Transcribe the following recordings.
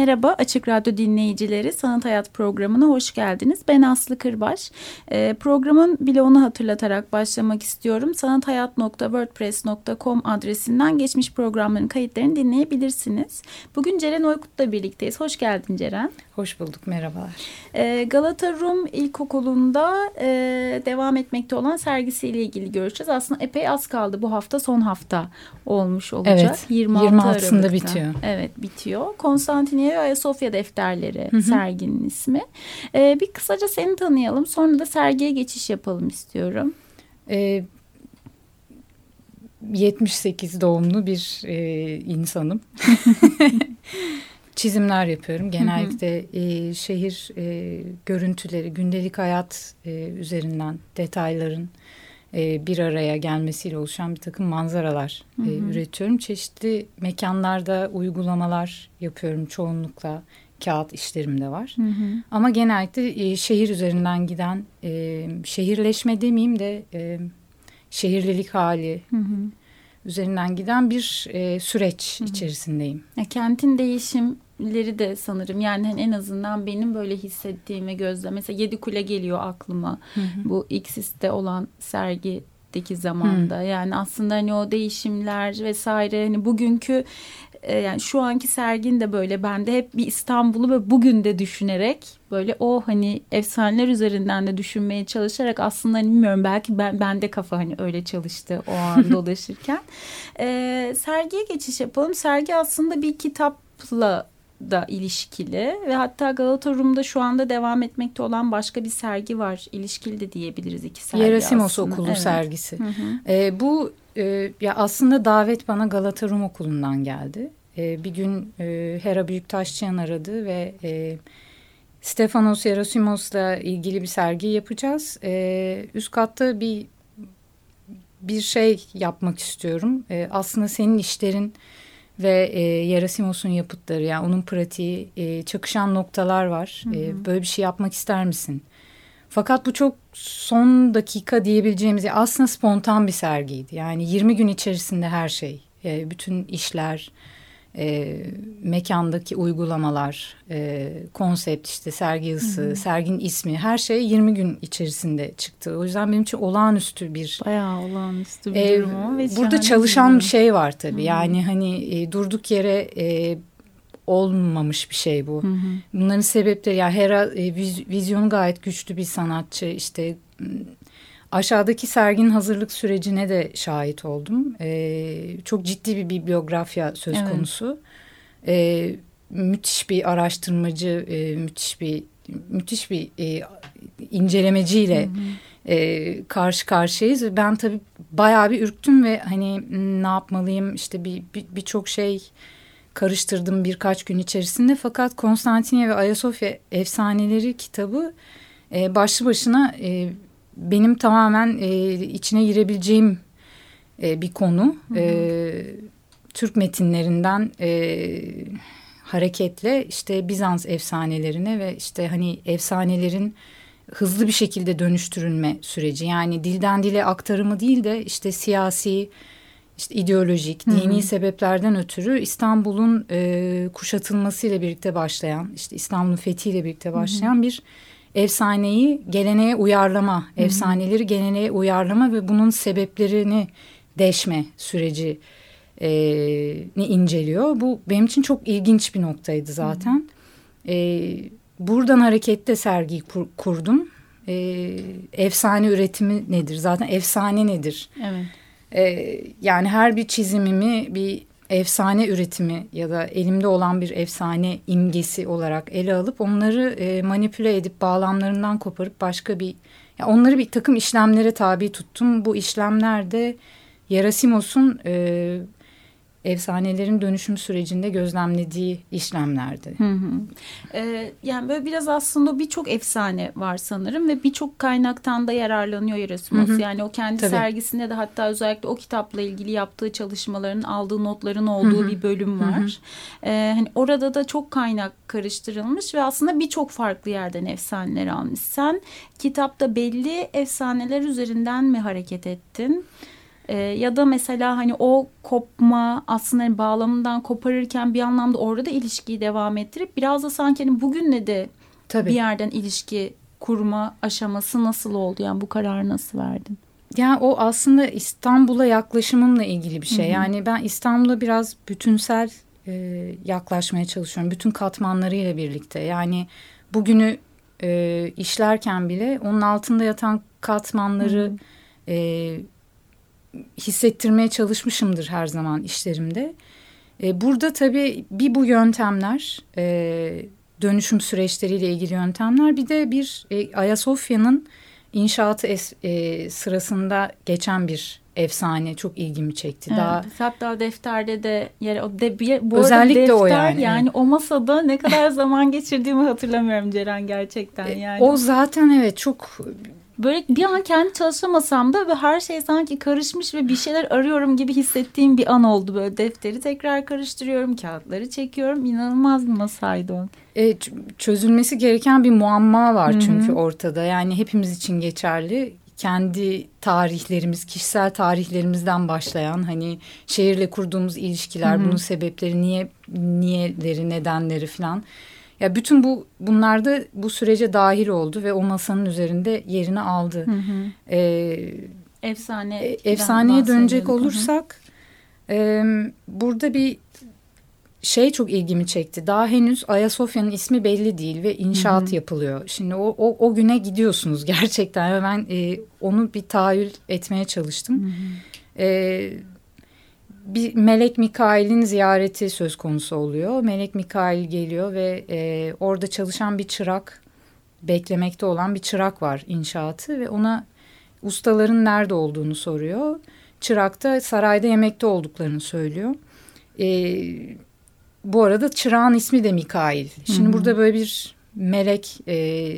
Merhaba Açık Radyo dinleyicileri, Sanat Hayat programına hoş geldiniz. Ben Aslı Kırbaş. E, programın bloğunu hatırlatarak başlamak istiyorum. sanathayat.wordpress.com adresinden geçmiş programların kayıtlarını dinleyebilirsiniz. Bugün Ceren Oykut'la birlikteyiz. Hoş geldin Ceren. Hoş bulduk, merhabalar. E, Galata Rum İlkokulu'nda e, devam etmekte olan sergisiyle ilgili görüşeceğiz. Aslında epey az kaldı. Bu hafta son hafta olmuş olacak. Evet, 26 26'sında Aralık'ta. bitiyor. Evet, bitiyor. Konstantin Niye Ayasofya defterleri hı hı. serginin ismi. Ee, bir kısaca seni tanıyalım sonra da sergiye geçiş yapalım istiyorum. Ee, 78 doğumlu bir e, insanım. Çizimler yapıyorum. Genellikle e, şehir e, görüntüleri, gündelik hayat e, üzerinden detayların e, bir araya gelmesiyle oluşan bir takım manzaralar e, üretiyorum. Çeşitli mekanlarda uygulamalar yapıyorum çoğunlukla kağıt işlerim de var. Hı hı. Ama genellikle e, şehir üzerinden giden e, şehirleşme demeyeyim de e, şehirlilik hali hı hı. Üzerinden giden bir e, süreç hı hı. içerisindeyim. Ya, kentin değişim leri de sanırım yani hani en azından benim böyle hissettiğimi gözle mesela Yedi Kule geliyor aklıma hı hı. bu X'iste olan sergideki zamanda hı. yani aslında hani o değişimler vesaire hani bugünkü e, yani şu anki sergin de böyle bende hep bir İstanbul'u ve bugün de düşünerek böyle o hani efsaneler üzerinden de düşünmeye çalışarak aslında hani bilmiyorum belki ben bende kafa hani öyle çalıştı o an dolaşırken. e, sergiye geçiş yapalım. Sergi aslında bir kitapla da ilişkili ve hatta Galata Rum'da şu anda devam etmekte olan başka bir sergi var. İlişkili de diyebiliriz iki sergi Yerasimos aslında. Okulu evet. sergisi. Hı hı. E, bu e, ya aslında davet bana Galata Rum Okulu'ndan geldi. E, bir gün e, Hera Büyüktaşçıyan aradı ve e, Stefanos Yerasimos'la ilgili bir sergi yapacağız. E, üst katta bir bir şey yapmak istiyorum. E, aslında senin işlerin ve e, Yerasimos'un yapıtları yani onun pratiği e, çakışan noktalar var. Hı hı. E, böyle bir şey yapmak ister misin? Fakat bu çok son dakika diyebileceğimiz aslında spontan bir sergiydi. Yani 20 gün içerisinde her şey, e, bütün işler, e, mekandaki uygulamalar, e, konsept işte sergi yazısı, hı hı. serginin ismi her şey 20 gün içerisinde çıktı. O yüzden benim için olağanüstü bir... Bayağı olağanüstü bir e, durum. Burada çalışan bir şey var tabii. Hı hı. Yani hani e, durduk yere e, olmamış bir şey bu. Hı hı. Bunların sebepleri ya yani Hera e, viz, vizyonu gayet güçlü bir sanatçı. İşte Aşağıdaki serginin hazırlık sürecine de şahit oldum. Ee, çok ciddi bir bibliografya söz evet. konusu. Ee, müthiş bir araştırmacı, e, müthiş bir müthiş bir e, incelemeciyle hı hı. E, karşı karşıyayız. Ben tabii bayağı bir ürktüm ve hani ne yapmalıyım işte bir birçok bir, şey karıştırdım birkaç gün içerisinde. Fakat Konstantiniye ve Ayasofya efsaneleri kitabı e, başlı başına e, benim tamamen e, içine girebileceğim e, bir konu. Hı hı. E, Türk metinlerinden e, hareketle işte Bizans efsanelerine ve işte hani efsanelerin hızlı bir şekilde dönüştürülme süreci. Yani dilden dile aktarımı değil de işte siyasi, işte ideolojik, hı hı. dini sebeplerden ötürü İstanbul'un e, kuşatılmasıyla birlikte başlayan, işte İstanbul'un fethiyle birlikte başlayan hı hı. bir efsaneyi geleneğe uyarlama, Hı -hı. efsaneleri geleneğe uyarlama ve bunun sebeplerini deşme süreci e, ni inceliyor. Bu benim için çok ilginç bir noktaydı zaten. Hı -hı. E, buradan hareketle sergiyi kur, kurdum. E, efsane üretimi nedir? Zaten efsane nedir? Evet. E, yani her bir çizimimi bir efsane üretimi ya da elimde olan bir efsane imgesi olarak ele alıp onları e, manipüle edip bağlamlarından koparıp başka bir Ya onları bir takım işlemlere tabi tuttum. Bu işlemlerde Yerasimos'un e, efsanelerin dönüşüm sürecinde gözlemlediği işlemlerdi. Hı hı. Ee, yani böyle biraz aslında birçok efsane var sanırım ve birçok kaynaktan da yararlanıyor Erasmus. Hı hı. Yani o kendi Tabii. sergisinde de hatta özellikle o kitapla ilgili yaptığı çalışmaların aldığı notların olduğu hı hı. bir bölüm var. Hı hı. Ee, hani orada da çok kaynak karıştırılmış ve aslında birçok farklı yerden efsaneler almış. Sen kitapta belli efsaneler üzerinden mi hareket ettin? E, ya da mesela hani o kopma aslında hani bağlamından koparırken bir anlamda orada da ilişkiyi devam ettirip biraz da sanki hani bugünle de Tabii. bir yerden ilişki kurma aşaması nasıl oldu? Yani bu kararı nasıl verdin? Yani o aslında İstanbul'a yaklaşımımla ilgili bir şey. Hı hı. Yani ben İstanbul'a biraz bütünsel e, yaklaşmaya çalışıyorum. Bütün katmanlarıyla birlikte. Yani bugünü e, işlerken bile onun altında yatan katmanları hı hı. E, hissettirmeye çalışmışımdır her zaman işlerimde. E, burada tabii bir bu yöntemler, e, dönüşüm süreçleriyle ilgili yöntemler, bir de bir e, Ayasofya'nın inşaatı es, e, sırasında geçen bir efsane çok ilgimi çekti. Evet, Daha hatta defterde de yer o de, bu özellikle defter, o yani. Yani o masada ne kadar zaman geçirdiğimi hatırlamıyorum Ceren gerçekten e, yani. O zaten evet çok böyle bir an kendi çalışamasam da ve her şey sanki karışmış ve bir şeyler arıyorum gibi hissettiğim bir an oldu. Böyle defteri tekrar karıştırıyorum, kağıtları çekiyorum. İnanılmaz bir masaydı o. E, çözülmesi gereken bir muamma var Hı-hı. çünkü ortada. Yani hepimiz için geçerli. Kendi tarihlerimiz, kişisel tarihlerimizden başlayan hani şehirle kurduğumuz ilişkiler, Hı-hı. bunun sebepleri, niye niyeleri, nedenleri falan ya bütün bu bunlar da bu sürece dahil oldu ve o masanın üzerinde yerini aldı. Hı hı. Ee, Efsane. E, efsaneye dönecek olursak e, burada bir şey çok ilgimi çekti. Daha henüz Ayasofya'nın ismi belli değil ve inşaat Hı -hı. yapılıyor. Şimdi o, o, o güne gidiyorsunuz gerçekten ben e, onu bir tahayyül etmeye çalıştım. Hı -hı. E, bir Melek Mikail'in ziyareti söz konusu oluyor. Melek Mikail geliyor ve e, orada çalışan bir çırak, beklemekte olan bir çırak var inşaatı ve ona ustaların nerede olduğunu soruyor. Çırak da sarayda yemekte olduklarını söylüyor. E, bu arada çırağın ismi de Mikail. Şimdi Hı -hı. burada böyle bir melek e,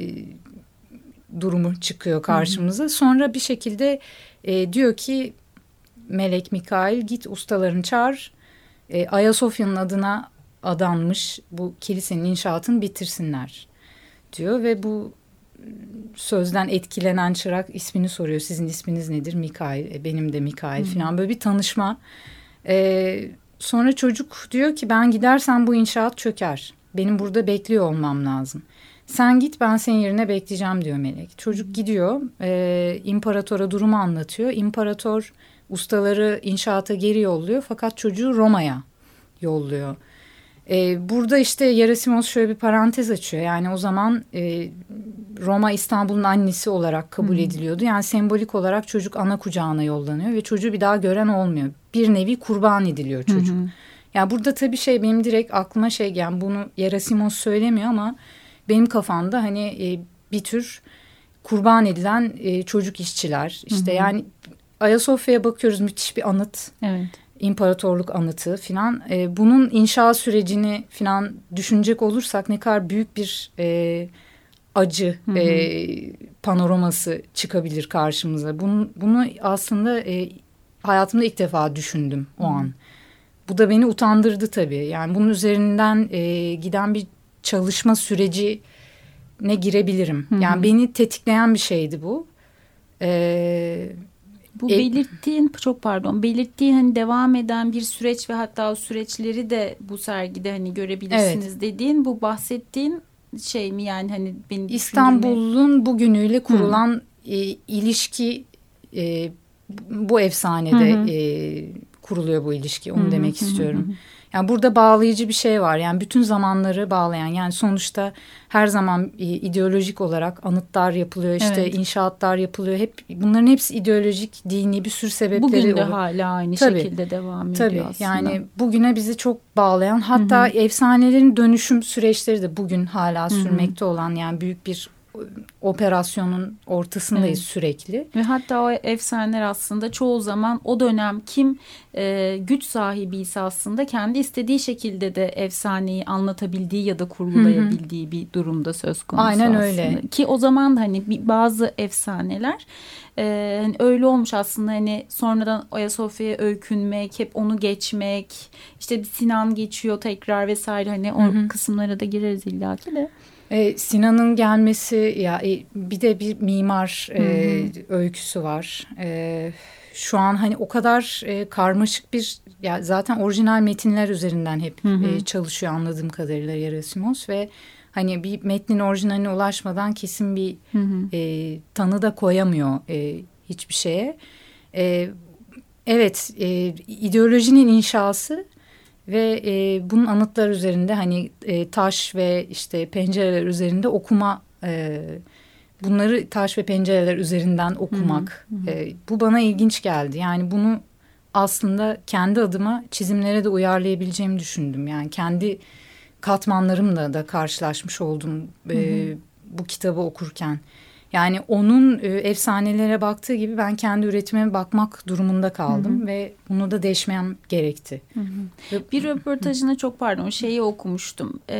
durumu çıkıyor karşımıza. Hı -hı. Sonra bir şekilde e, diyor ki Melek Mikail git ustalarını çağır. E, Ayasofya'nın adına adanmış bu kilisenin inşaatını bitirsinler diyor ve bu sözden etkilenen çırak ismini soruyor. Sizin isminiz nedir? Mikail. E, benim de Mikail falan böyle bir tanışma. E, sonra çocuk diyor ki ben gidersem bu inşaat çöker. Benim burada bekliyor olmam lazım. Sen git ben senin yerine bekleyeceğim diyor Melek. Çocuk gidiyor e, imparatora durumu anlatıyor. İmparator ustaları inşaata geri yolluyor fakat çocuğu Roma'ya yolluyor. Ee, burada işte Yerasimos şöyle bir parantez açıyor. Yani o zaman e, Roma İstanbul'un annesi olarak kabul hmm. ediliyordu. Yani sembolik olarak çocuk ana kucağına yollanıyor ve çocuğu bir daha gören olmuyor. Bir nevi kurban ediliyor çocuk. Hmm. Yani burada tabii şey benim direkt aklıma şey yani bunu Yerasimos söylemiyor ama benim kafamda hani e, bir tür kurban edilen e, çocuk işçiler işte hmm. yani Ayasofya'ya bakıyoruz müthiş bir anıt. Evet. İmparatorluk anıtı filan. E, bunun inşa sürecini filan düşünecek olursak ne kadar büyük bir e, acı hı hı. E, panoraması çıkabilir karşımıza. Bunu, bunu aslında e, hayatımda ilk defa düşündüm o hı. an. Bu da beni utandırdı tabii. Yani bunun üzerinden e, giden bir çalışma süreci ne girebilirim. Hı hı. Yani beni tetikleyen bir şeydi bu. Ee, bu e, belirttiğin çok pardon belirttiğin hani devam eden bir süreç ve hatta o süreçleri de bu sergide hani görebilirsiniz evet. dediğin bu bahsettiğin şey mi yani hani benim İstanbul'un bugünüyle kurulan e, ilişki e, bu efsanede hı hı. E, kuruluyor bu ilişki onu hı hı, demek hı, istiyorum. Hı. Yani burada bağlayıcı bir şey var. Yani bütün zamanları bağlayan yani sonuçta her zaman ideolojik olarak anıtlar yapılıyor. işte evet. inşaatlar yapılıyor. Hep bunların hepsi ideolojik, dini bir sürü sebepleri Bugün de olur. hala aynı tabii, şekilde devam ediyor tabii, aslında. Yani bugüne bizi çok bağlayan hatta hı hı. efsanelerin dönüşüm süreçleri de bugün hala sürmekte hı hı. olan yani büyük bir operasyonun ortasındayız evet. sürekli. Ve hatta o efsaneler aslında çoğu zaman o dönem kim e, güç sahibiyse aslında kendi istediği şekilde de efsaneyi anlatabildiği ya da kurgulayabildiği Hı -hı. bir durumda söz konusu Aynen aslında. öyle. Ki o zaman da hani bazı efsaneler e, hani öyle olmuş aslında hani sonradan Ayasofya'ya öykünmek, hep onu geçmek, işte Sinan geçiyor tekrar vesaire hani o Hı -hı. kısımlara da gireriz illaki de. E, Sinan'ın gelmesi ya e, bir de bir mimar e, öyküsü var. E, şu an hani o kadar e, karmaşık bir ya zaten orijinal metinler üzerinden hep hı hı. E, çalışıyor anladığım kadarıyla Yerasimos ve hani bir metnin orijinaline ulaşmadan kesin bir hı hı. E, tanı da koyamıyor e, hiçbir şeye. E, evet e, ideolojinin inşası ve e, bunun anıtlar üzerinde hani e, taş ve işte pencereler üzerinde okuma e, bunları taş ve pencereler üzerinden okumak hı hı. E, bu bana ilginç geldi yani bunu aslında kendi adıma çizimlere de uyarlayabileceğimi düşündüm yani kendi katmanlarımla da karşılaşmış oldum e, hı hı. bu kitabı okurken. Yani onun e, efsanelere baktığı gibi ben kendi üretimime bakmak durumunda kaldım hı hı. ve bunu da değişmem gerekti. Hı hı. Bir röportajına çok pardon şeyi okumuştum. Ee,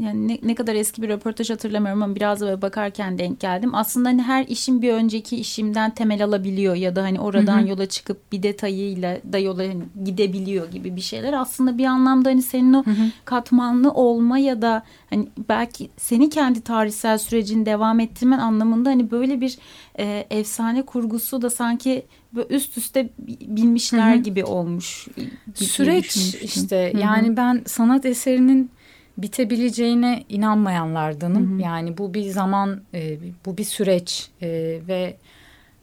yani ne, ne kadar eski bir röportaj hatırlamıyorum ama biraz da bakarken denk geldim. Aslında hani her işin bir önceki işimden temel alabiliyor ya da hani oradan hı hı. yola çıkıp bir detayıyla da yola hani gidebiliyor gibi bir şeyler. Aslında bir anlamda hani senin o hı hı. katmanlı olma ya da hani belki seni kendi tarihsel sürecini devam ettirmen anlamında hani böyle bir e, efsane kurgusu da sanki üst üste bilmişler Hı -hı. gibi olmuş. Süreç işte Hı -hı. yani ben sanat eserinin bitebileceğine inanmayanlardanım. Hı hı. Yani bu bir zaman, e, bu bir süreç e, ve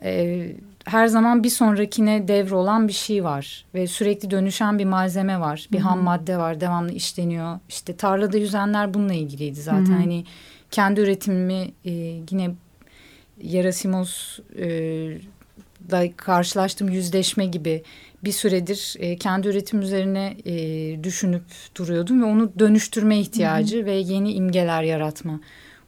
e, her zaman bir sonrakine devrolan bir şey var ve sürekli dönüşen bir malzeme var, bir hı hı. ham madde var, devamlı işleniyor. İşte tarlada yüzenler bununla ilgiliydi zaten. Hı hı. Hani kendi üretimimi e, yine Yerasimos e, da karşılaştığım yüzleşme gibi bir süredir e, kendi üretim üzerine e, düşünüp duruyordum ve onu dönüştürme ihtiyacı hı hı. ve yeni imgeler yaratma.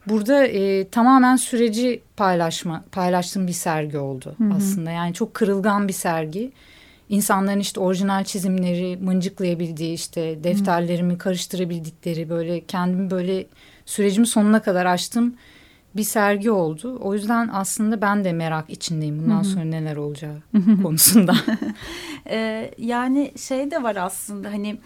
Burada e, tamamen süreci paylaşma paylaştığım bir sergi oldu hı hı. aslında. Yani çok kırılgan bir sergi. İnsanların işte orijinal çizimleri mıncıklayabildiği işte defterlerimi karıştırabildikleri böyle kendimi böyle sürecimi sonuna kadar açtım bir sergi oldu. O yüzden aslında ben de merak içindeyim bundan sonra neler olacağı konusunda. ee, yani şey de var aslında hani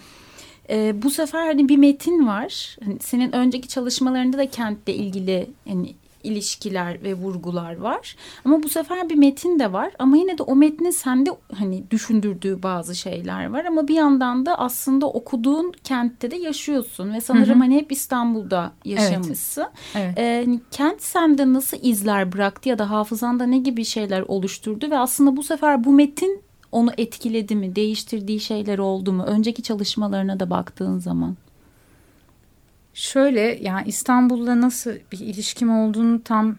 e, bu sefer hani bir metin var. Hani senin önceki çalışmalarında da kentle ilgili hani ilişkiler ve vurgular var. Ama bu sefer bir metin de var. Ama yine de o metnin sende hani düşündürdüğü bazı şeyler var. Ama bir yandan da aslında okuduğun kentte de yaşıyorsun. Ve sanırım hı hı. hani hep İstanbul'da yaşamışsın. Evet. evet. Ee, hani kent sende nasıl izler bıraktı ya da hafızanda ne gibi şeyler oluşturdu? Ve aslında bu sefer bu metin onu etkiledi mi? Değiştirdiği şeyler oldu mu? Önceki çalışmalarına da baktığın zaman. Şöyle yani İstanbul'la nasıl bir ilişkim olduğunu tam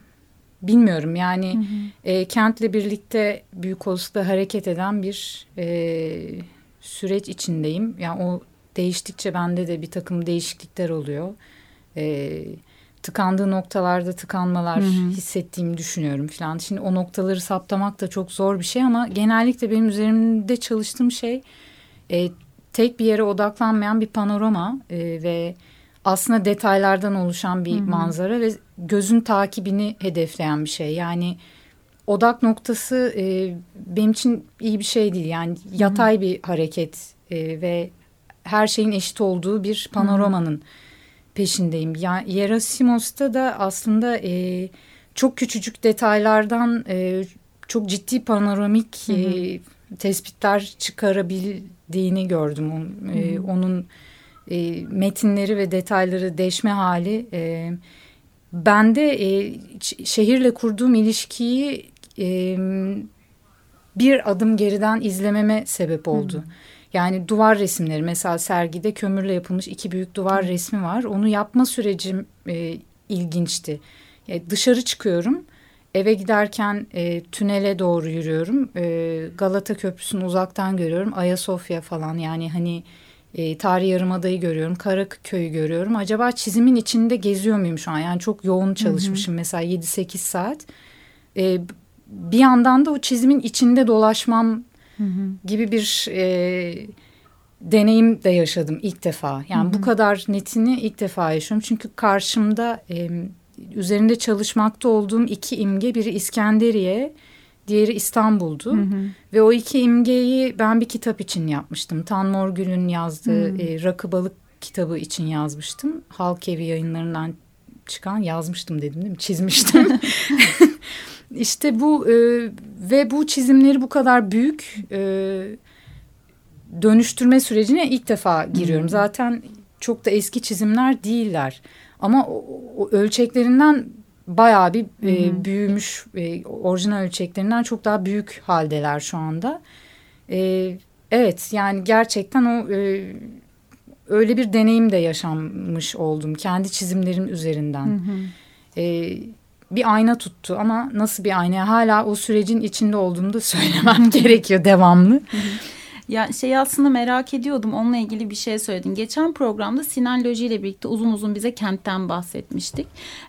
bilmiyorum. Yani hı hı. E, kentle birlikte büyük olasılıkla hareket eden bir e, süreç içindeyim. Yani o değiştikçe bende de bir takım değişiklikler oluyor. E, tıkandığı noktalarda tıkanmalar hı hı. hissettiğimi düşünüyorum falan. Şimdi o noktaları saptamak da çok zor bir şey ama genellikle benim üzerimde çalıştığım şey e, tek bir yere odaklanmayan bir panorama e, ve aslında detaylardan oluşan bir Hı -hı. manzara ve gözün takibini hedefleyen bir şey. Yani odak noktası e, benim için iyi bir şey değil. Yani yatay Hı -hı. bir hareket e, ve her şeyin eşit olduğu bir panoramanın Hı -hı. peşindeyim. Yani Yerasimos'ta da aslında e, çok küçücük detaylardan e, çok ciddi panoramik Hı -hı. E, tespitler çıkarabildiğini gördüm. E, onun e, metinleri ve detayları deşme hali e, bende e, şehirle kurduğum ilişkiyi e, bir adım geriden izlememe sebep oldu. Hı. Yani duvar resimleri mesela sergide kömürle yapılmış iki büyük duvar Hı. resmi var. Onu yapma sürecim e, ilginçti. E, dışarı çıkıyorum. Eve giderken e, tünele doğru yürüyorum. E, Galata Köprüsü'nü uzaktan görüyorum. Ayasofya falan yani hani E, Tarihi Yarımada'yı görüyorum. Karaköy'ü görüyorum. Acaba çizimin içinde geziyor muyum şu an? Yani çok yoğun çalışmışım. Hı hı. Mesela 7-8 saat. E, bir yandan da o çizimin içinde dolaşmam hı hı. gibi bir e, deneyim de yaşadım ilk defa. Yani hı hı. bu kadar netini ilk defa yaşıyorum. Çünkü karşımda e, üzerinde çalışmakta olduğum iki imge biri İskenderiye, diğeri İstanbul'du. Hı hı. Ve o iki imgeyi ben bir kitap için yapmıştım. Tan Morgül'ün yazdığı hı. e, Rakı Balık kitabı için yazmıştım. Halk Evi yayınlarından çıkan yazmıştım dedim değil mi? Çizmiştim. İşte bu e, ve bu çizimleri bu kadar büyük e, dönüştürme sürecine ilk defa giriyorum. Hmm. Zaten çok da eski çizimler değiller. Ama o, o ölçeklerinden bayağı bir e, büyümüş, e, orijinal ölçeklerinden çok daha büyük haldeler şu anda. E, evet yani gerçekten o e, öyle bir deneyim de yaşanmış oldum kendi çizimlerim üzerinden. Hı hı. E, bir ayna tuttu ama nasıl bir ayna hala o sürecin içinde olduğumu da söylemem gerekiyor devamlı. Ya şey aslında merak ediyordum onunla ilgili bir şey söyledin. Geçen programda Sinan Loji ile birlikte uzun uzun bize kentten bahsetmiştik.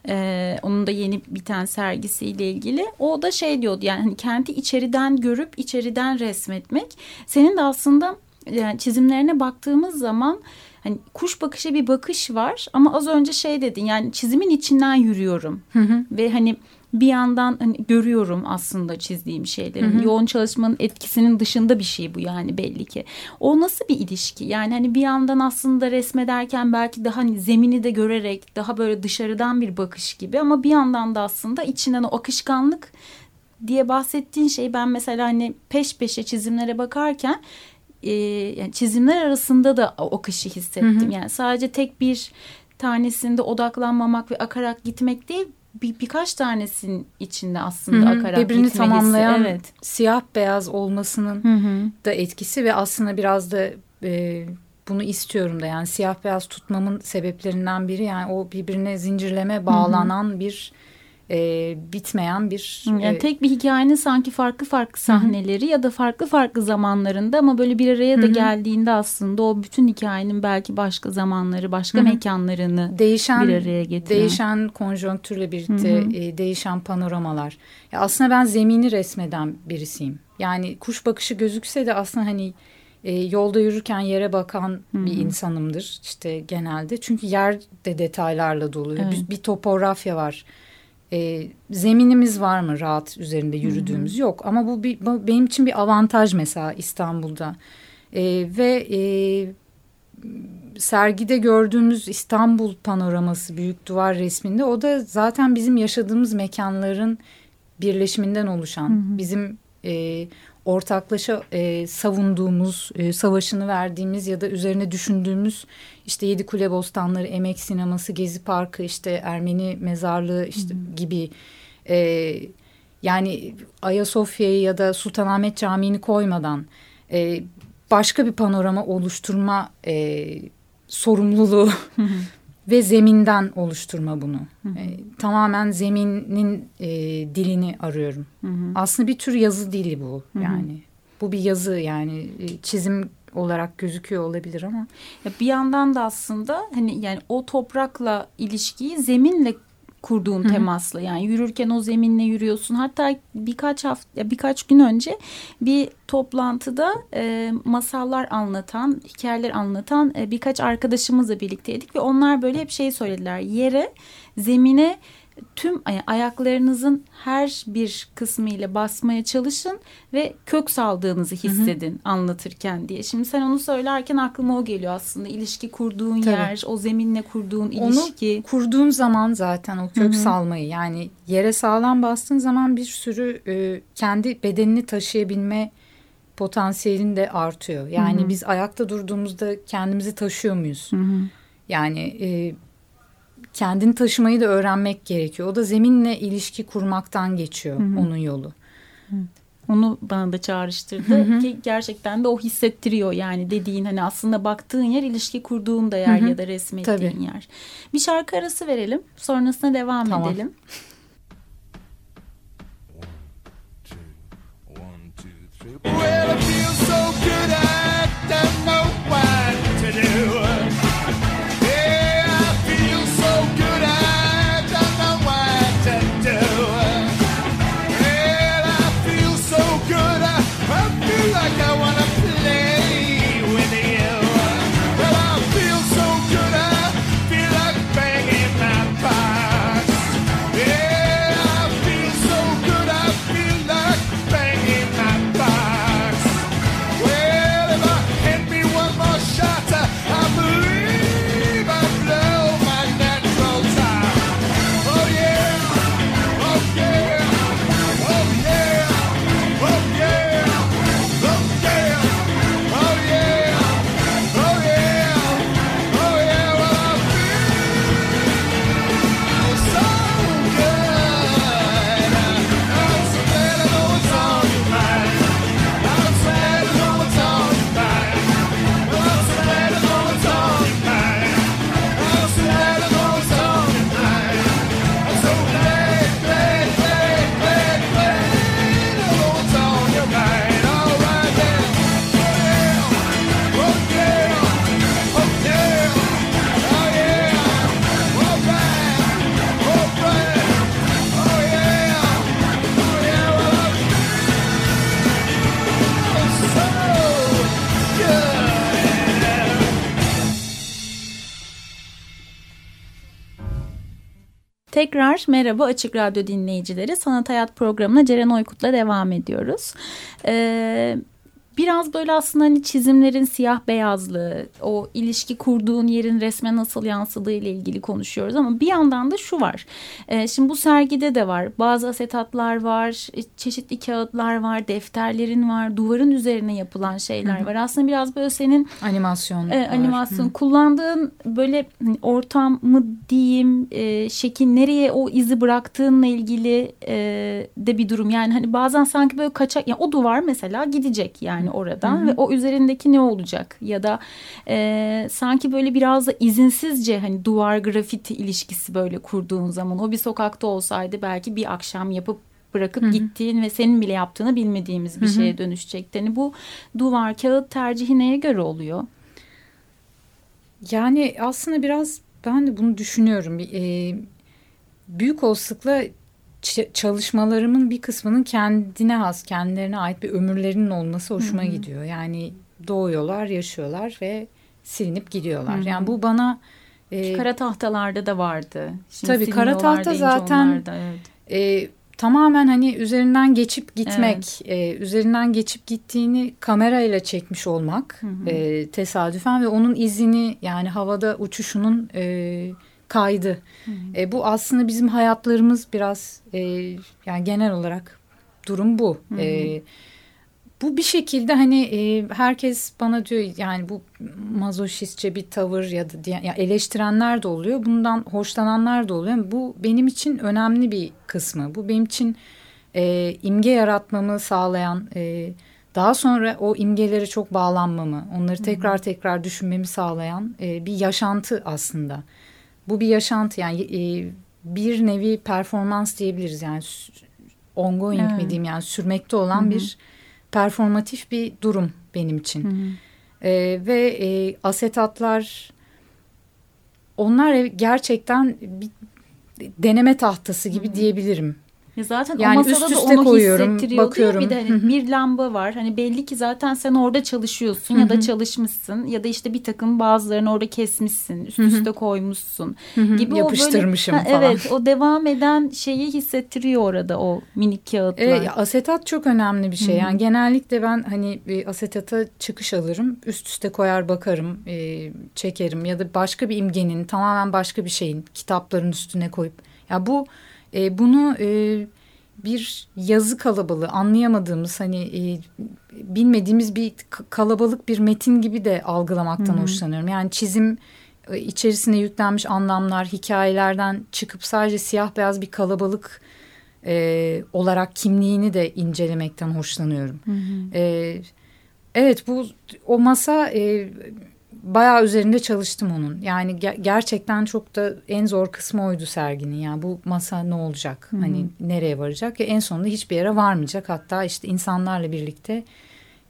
Ee, onun da yeni bir tane sergisiyle ilgili. O da şey diyordu yani hani kenti içeriden görüp içeriden resmetmek. Senin de aslında yani çizimlerine baktığımız zaman hani kuş bakışı bir bakış var ama az önce şey dedin yani çizimin içinden yürüyorum hı hı. ve hani bir yandan hani görüyorum aslında çizdiğim şeyleri. Hı hı. Yoğun çalışmanın etkisinin dışında bir şey bu yani belli ki. O nasıl bir ilişki? Yani hani bir yandan aslında resmederken belki daha hani zemini de görerek daha böyle dışarıdan bir bakış gibi ama bir yandan da aslında içinden o akışkanlık diye bahsettiğin şey ben mesela hani peş peşe çizimlere bakarken e, yani çizimler arasında da o akışı hissettim. Hı hı. Yani sadece tek bir tanesinde odaklanmamak ve akarak gitmek değil bir, birkaç tanesinin içinde aslında Hı-hı. akarak Birbirini tamamlayan evet. siyah beyaz olmasının Hı-hı. da etkisi ve aslında biraz da e, bunu istiyorum da yani siyah beyaz tutmamın sebeplerinden biri yani o birbirine zincirleme bağlanan Hı-hı. bir e, bitmeyen bir... Yani e, tek bir hikayenin sanki farklı farklı sahneleri Hı-hı. ya da farklı farklı zamanlarında ama böyle bir araya da Hı-hı. geldiğinde aslında o bütün hikayenin belki başka zamanları, başka Hı-hı. mekanlarını değişen, bir araya getiriyor. Değişen konjonktürle birlikte e, değişen panoramalar. Ya aslında ben zemini resmeden birisiyim. Yani kuş bakışı gözükse de aslında hani e, yolda yürürken yere bakan Hı-hı. bir insanımdır işte genelde. Çünkü yer de detaylarla dolu. Evet. Bir, bir topografya var e, zeminimiz var mı rahat üzerinde yürüdüğümüz? Hı hı. Yok ama bu, bir, bu benim için bir avantaj mesela İstanbul'da. E, ve e, sergide gördüğümüz İstanbul panoraması büyük duvar resminde o da zaten bizim yaşadığımız mekanların birleşiminden oluşan hı hı. bizim e, ortaklaşa e, savunduğumuz, e, savaşını verdiğimiz ya da üzerine düşündüğümüz işte Yedi Kule Bostanları, Emek Sineması, Gezi Parkı, işte Ermeni Mezarlığı işte hmm. gibi e, yani Ayasofya'yı ya da Sultanahmet Camii'ni koymadan e, başka bir panorama oluşturma e, sorumluluğu ve zeminden oluşturma bunu. Hı hı. E, tamamen zeminin e, dilini arıyorum. Hı hı. Aslında bir tür yazı dili bu hı hı. yani. Bu bir yazı yani e, çizim olarak gözüküyor olabilir ama. Ya bir yandan da aslında hani yani o toprakla ilişkiyi zeminle kurduğun Hı-hı. temasla yani yürürken o zeminle yürüyorsun. Hatta birkaç hafta birkaç gün önce bir toplantıda e, masallar anlatan, hikayeler anlatan e, birkaç arkadaşımızla birlikteydik ve onlar böyle hep şey söylediler. Yere, zemine tüm ayaklarınızın her bir kısmı ile basmaya çalışın ve kök saldığınızı hissedin hı hı. anlatırken diye. Şimdi sen onu söylerken aklıma o geliyor aslında. ilişki kurduğun Tabii. yer, o zeminle kurduğun ilişki. Onu kurduğun zaman zaten o kök hı hı. salmayı yani yere sağlam bastığın zaman bir sürü e, kendi bedenini taşıyabilme potansiyelin de artıyor. Yani hı hı. biz ayakta durduğumuzda kendimizi taşıyor muyuz? Hı hı. Yani e, kendini taşımayı da öğrenmek gerekiyor. O da zeminle ilişki kurmaktan geçiyor Hı -hı. onun yolu. Hı. Onu bana da çağrıştırdı Hı -hı. ki gerçekten de o hissettiriyor yani dediğin hani aslında baktığın yer ilişki kurduğun da yer Hı -hı. ya da resmettiğin Tabii. yer. Bir şarkı arası verelim sonrasında devam tamam. edelim. Well, I feel so good Tekrar merhaba Açık Radyo dinleyicileri. Sanat Hayat programına Ceren Oykut'la devam ediyoruz. Ee, biraz böyle aslında hani çizimlerin siyah beyazlığı, o ilişki kurduğun yerin resme nasıl yansıdığı ile ilgili konuşuyoruz ama bir yandan da şu var. E, şimdi bu sergide de var. Bazı asetatlar var, e, çeşitli kağıtlar var, defterlerin var, duvarın üzerine yapılan şeyler Hı -hı. var. Aslında biraz böyle senin animasyon e, animasyon Hı. kullandığın böyle hani ortam mı diyeyim, e, şekil nereye o izi bıraktığınla ilgili e, de bir durum. Yani hani bazen sanki böyle kaçak yani o duvar mesela gidecek yani yani oradan hı hı. ve o üzerindeki ne olacak ya da e, sanki böyle biraz da izinsizce hani duvar grafiti ilişkisi böyle kurduğun zaman o bir sokakta olsaydı belki bir akşam yapıp bırakıp Hı -hı. gittiğin ve senin bile yaptığını bilmediğimiz bir Hı -hı. şeye dönüşecekti. Yani bu duvar kağıt tercihi neye göre oluyor? Yani aslında biraz ben de bunu düşünüyorum. Ee, büyük olasılıkla çalışmalarımın bir kısmının kendine has, kendilerine ait bir ömürlerinin olması hoşuma Hı -hı. gidiyor. Yani doğuyorlar, yaşıyorlar ve silinip gidiyorlar. Hı -hı. Yani bu bana e, kara tahtalarda da vardı. Şimdi tabii kara tahta zaten evet. e, tamamen hani üzerinden geçip gitmek, evet. e, üzerinden geçip gittiğini kamerayla çekmiş olmak hı hı. E, tesadüfen ve onun izini yani havada uçuşunun e, kaydı. E, bu aslında bizim hayatlarımız biraz e, yani genel olarak durum bu. Hı. E, bu bir şekilde hani e, herkes bana diyor yani bu mazoşistçe bir tavır ya da ya eleştirenler de oluyor. Bundan hoşlananlar da oluyor. Bu benim için önemli bir kısmı. Bu benim için e, imge yaratmamı sağlayan e, daha sonra o imgelere çok bağlanmamı, onları tekrar tekrar düşünmemi sağlayan e, bir yaşantı aslında. Bu bir yaşantı yani e, bir nevi performans diyebiliriz yani ongoing evet. mi diyeyim yani sürmekte olan Hı -hı. bir performatif bir durum benim için. Hı -hı. E, ve e, asetatlar onlar gerçekten bir deneme tahtası gibi Hı -hı. diyebilirim. Ya zaten yani o masada üst üste da onu koyuyorum, hissettiriyor bakıyorum. Bir de hani bir lamba var. Hani belli ki zaten sen orada çalışıyorsun ya da çalışmışsın ya da işte bir takım bazılarını orada kesmişsin, üst üste koymuşsun gibi yapıştırmışım o böyle, falan. evet, o devam eden şeyi hissettiriyor orada o minik kağıtlar. Evet, asetat çok önemli bir şey. Yani genellikle ben hani asetata çıkış alırım, üst üste koyar bakarım, e, çekerim ya da başka bir imgenin, tamamen başka bir şeyin kitapların üstüne koyup ya bu e, bunu e, bir yazı kalabalığı anlayamadığımız hani e, bilmediğimiz bir kalabalık bir metin gibi de algılamaktan Hı -hı. hoşlanıyorum. Yani çizim e, içerisine yüklenmiş anlamlar hikayelerden çıkıp sadece siyah beyaz bir kalabalık e, olarak kimliğini de incelemekten hoşlanıyorum. Hı hı. E, evet bu o masa e, bayağı üzerinde çalıştım onun. Yani ger gerçekten çok da en zor kısmı oydu serginin. Yani bu masa ne olacak? Hı -hı. Hani nereye varacak? Ve en sonunda hiçbir yere varmayacak. Hatta işte insanlarla birlikte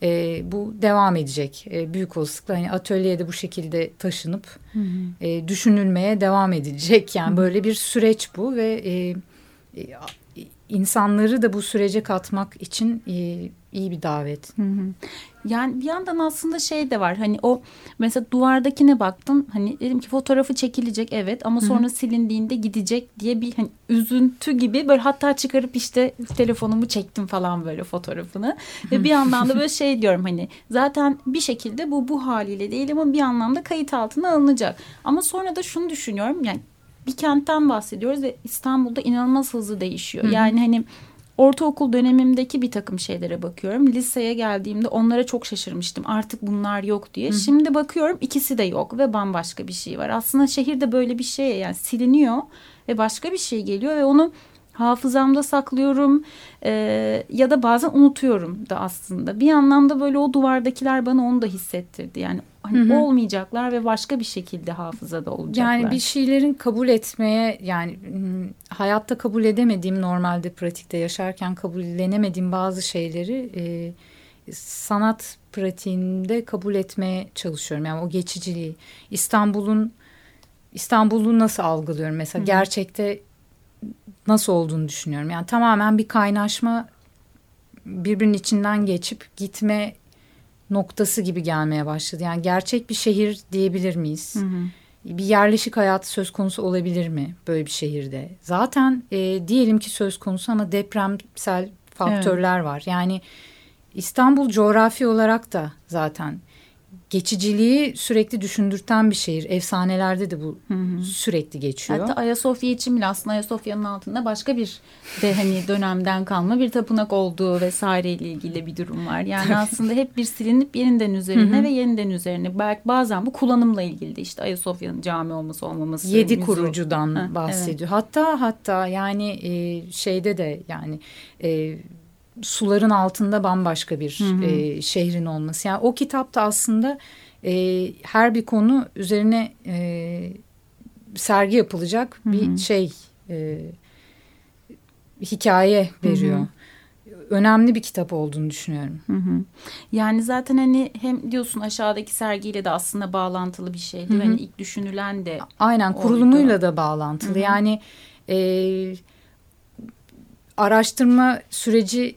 e, bu devam edecek. E, büyük olasılıkla hani atölyede bu şekilde taşınıp hı hı. E, düşünülmeye devam edilecek. Yani hı hı. böyle bir süreç bu ve e, e, insanları da bu sürece katmak için e, iyi bir davet. Hı hı. Yani bir yandan aslında şey de var hani o mesela duvardakine baktım hani dedim ki fotoğrafı çekilecek evet ama sonra Hı -hı. silindiğinde gidecek diye bir hani üzüntü gibi böyle hatta çıkarıp işte telefonumu çektim falan böyle fotoğrafını ve bir yandan da böyle şey diyorum hani zaten bir şekilde bu bu haliyle değil ama bir anlamda kayıt altına alınacak ama sonra da şunu düşünüyorum yani bir kentten bahsediyoruz ve İstanbul'da inanılmaz hızlı değişiyor. Hı -hı. Yani hani ortaokul dönemimdeki bir takım şeylere bakıyorum. Liseye geldiğimde onlara çok şaşırmıştım. Artık bunlar yok diye. Hı. Şimdi bakıyorum ikisi de yok ve bambaşka bir şey var. Aslında şehirde böyle bir şey yani siliniyor ve başka bir şey geliyor ve onu hafızamda saklıyorum e, ya da bazen unutuyorum da aslında. Bir anlamda böyle o duvardakiler bana onu da hissettirdi. Yani hani hı hı. olmayacaklar ve başka bir şekilde hafızada olacaklar. Yani bir şeylerin kabul etmeye yani hayatta kabul edemediğim normalde pratikte yaşarken kabullenemediğim bazı şeyleri e, sanat pratiğinde kabul etmeye çalışıyorum. Yani o geçiciliği İstanbul'un İstanbul'u nasıl algılıyorum mesela hı hı. gerçekte nasıl olduğunu düşünüyorum. Yani tamamen bir kaynaşma birbirinin içinden geçip gitme noktası gibi gelmeye başladı. Yani gerçek bir şehir diyebilir miyiz? Hı hı. bir yerleşik hayatı söz konusu olabilir mi böyle bir şehirde? Zaten e, diyelim ki söz konusu ama depremsel faktörler evet. var. Yani İstanbul coğrafi olarak da zaten geçiciliği sürekli düşündürten bir şehir. Efsanelerde de bu hı hı. sürekli geçiyor. Hatta Ayasofya için bile aslında Ayasofya'nın altında başka bir de hani dönemden kalma bir tapınak olduğu vesaire ile ilgili bir durum var. Yani aslında hep bir silinip yeniden üzerine hı hı. ve yeniden üzerine. Belki bazen bu kullanımla ilgili de işte Ayasofya'nın cami olması olmaması. Yedi müzo. kurucudan bahsediyor. Evet. Hatta hatta yani e, şeyde de yani e, suların altında bambaşka bir hı hı. E, şehrin olması. Yani o kitapta aslında e, her bir konu üzerine e, sergi yapılacak hı hı. bir şey e, hikaye veriyor. Hı hı önemli bir kitap olduğunu düşünüyorum. Hı hı. Yani zaten hani hem diyorsun aşağıdaki sergiyle de aslında bağlantılı bir şeydi. Hı hı. Hani ilk düşünülen de Aynen kurulumuyla da bağlantılı. Hı hı. Yani e, araştırma süreci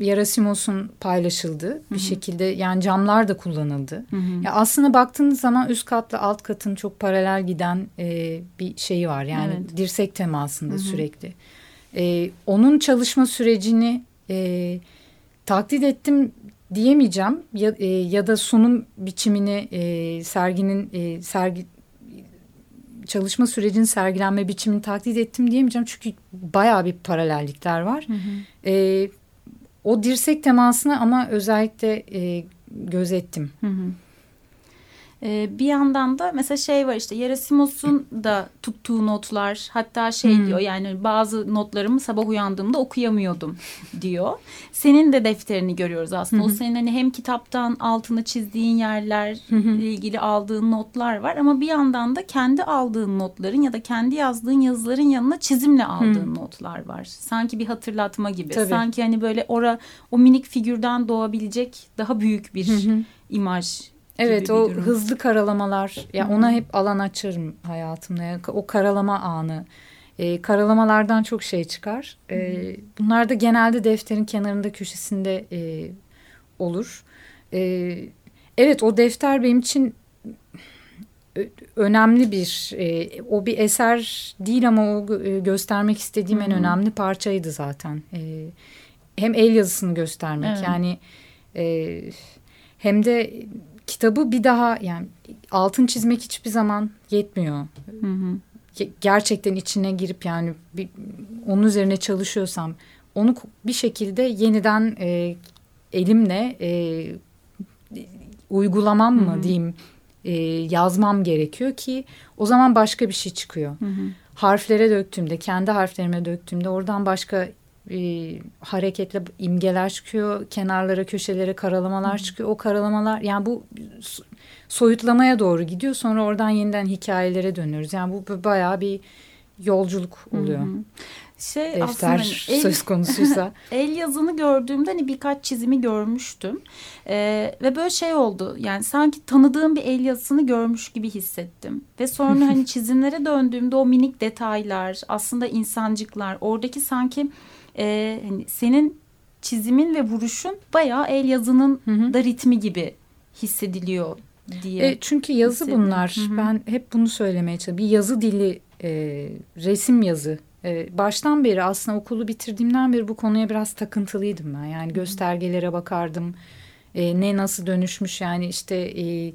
Yerasimos'un paylaşıldı Hı-hı. bir şekilde yani camlar da kullanıldı. Ya aslında baktığınız zaman üst katla alt katın çok paralel giden e, bir şeyi var yani evet. dirsek temasında Hı-hı. sürekli. E, onun çalışma sürecini e, taklit ettim diyemeyeceğim ya, e, ya da sunum biçimini e, serginin e, sergi çalışma sürecinin sergilenme biçimini taklit ettim diyemeyeceğim çünkü bayağı bir paralellikler var. Hı hı. E, o dirsek temasını ama özellikle e, gözettim. Hı hı. Ee, bir yandan da mesela şey var işte Yerasimos'un da tuttuğu notlar hatta şey hmm. diyor yani bazı notlarımı sabah uyandığımda okuyamıyordum diyor. Senin de defterini görüyoruz aslında. Hmm. O senin hani hem kitaptan altını çizdiğin yerler hmm. ile ilgili aldığın notlar var ama bir yandan da kendi aldığın notların ya da kendi yazdığın yazıların yanına çizimle aldığın hmm. notlar var. Sanki bir hatırlatma gibi. Tabii. Sanki hani böyle ora o minik figürden doğabilecek daha büyük bir hmm. imaj Evet o durum. hızlı karalamalar ya yani ona hep alan açarım hayatımda. Yani o karalama anı. E, karalamalardan çok şey çıkar. E, bunlar da genelde defterin kenarında köşesinde e, olur. E, evet o defter benim için önemli bir e, o bir eser değil ama o göstermek istediğim Hı -hı. en önemli parçaydı zaten. E, hem el yazısını göstermek evet. yani e, hem de kitabı bir daha yani altın çizmek hiçbir zaman yetmiyor. Hı hı. Gerçekten içine girip yani bir, onun üzerine çalışıyorsam onu bir şekilde yeniden e, elimle e, uygulamam mı hı hı. diyeyim e, yazmam gerekiyor ki o zaman başka bir şey çıkıyor. Hı hı. Harflere döktüğümde kendi harflerime döktüğümde oradan başka e, hareketli imgeler çıkıyor. Kenarlara, köşelere karalamalar çıkıyor. O karalamalar yani bu soyutlamaya doğru gidiyor. Sonra oradan yeniden hikayelere dönüyoruz. Yani bu bayağı bir yolculuk oluyor. Hı hı. Şey Defter aslında hani el, söz konusuysa. el yazını gördüğümde hani birkaç çizimi görmüştüm. Ee, ve böyle şey oldu. Yani sanki tanıdığım bir el yazısını görmüş gibi hissettim. Ve sonra hani çizimlere döndüğümde o minik detaylar, aslında insancıklar, oradaki sanki e, hani senin çizimin ve vuruşun bayağı el yazının hı hı. da ritmi gibi hissediliyor diye. E, çünkü yazı bunlar. Hı hı. Ben hep bunu söylemeye çalışıyorum. Bir yazı dili, e, resim yazı. E, baştan beri aslında okulu bitirdiğimden beri bu konuya biraz takıntılıydım ben. Yani hı. göstergelere bakardım. E, ne nasıl dönüşmüş yani işte... E,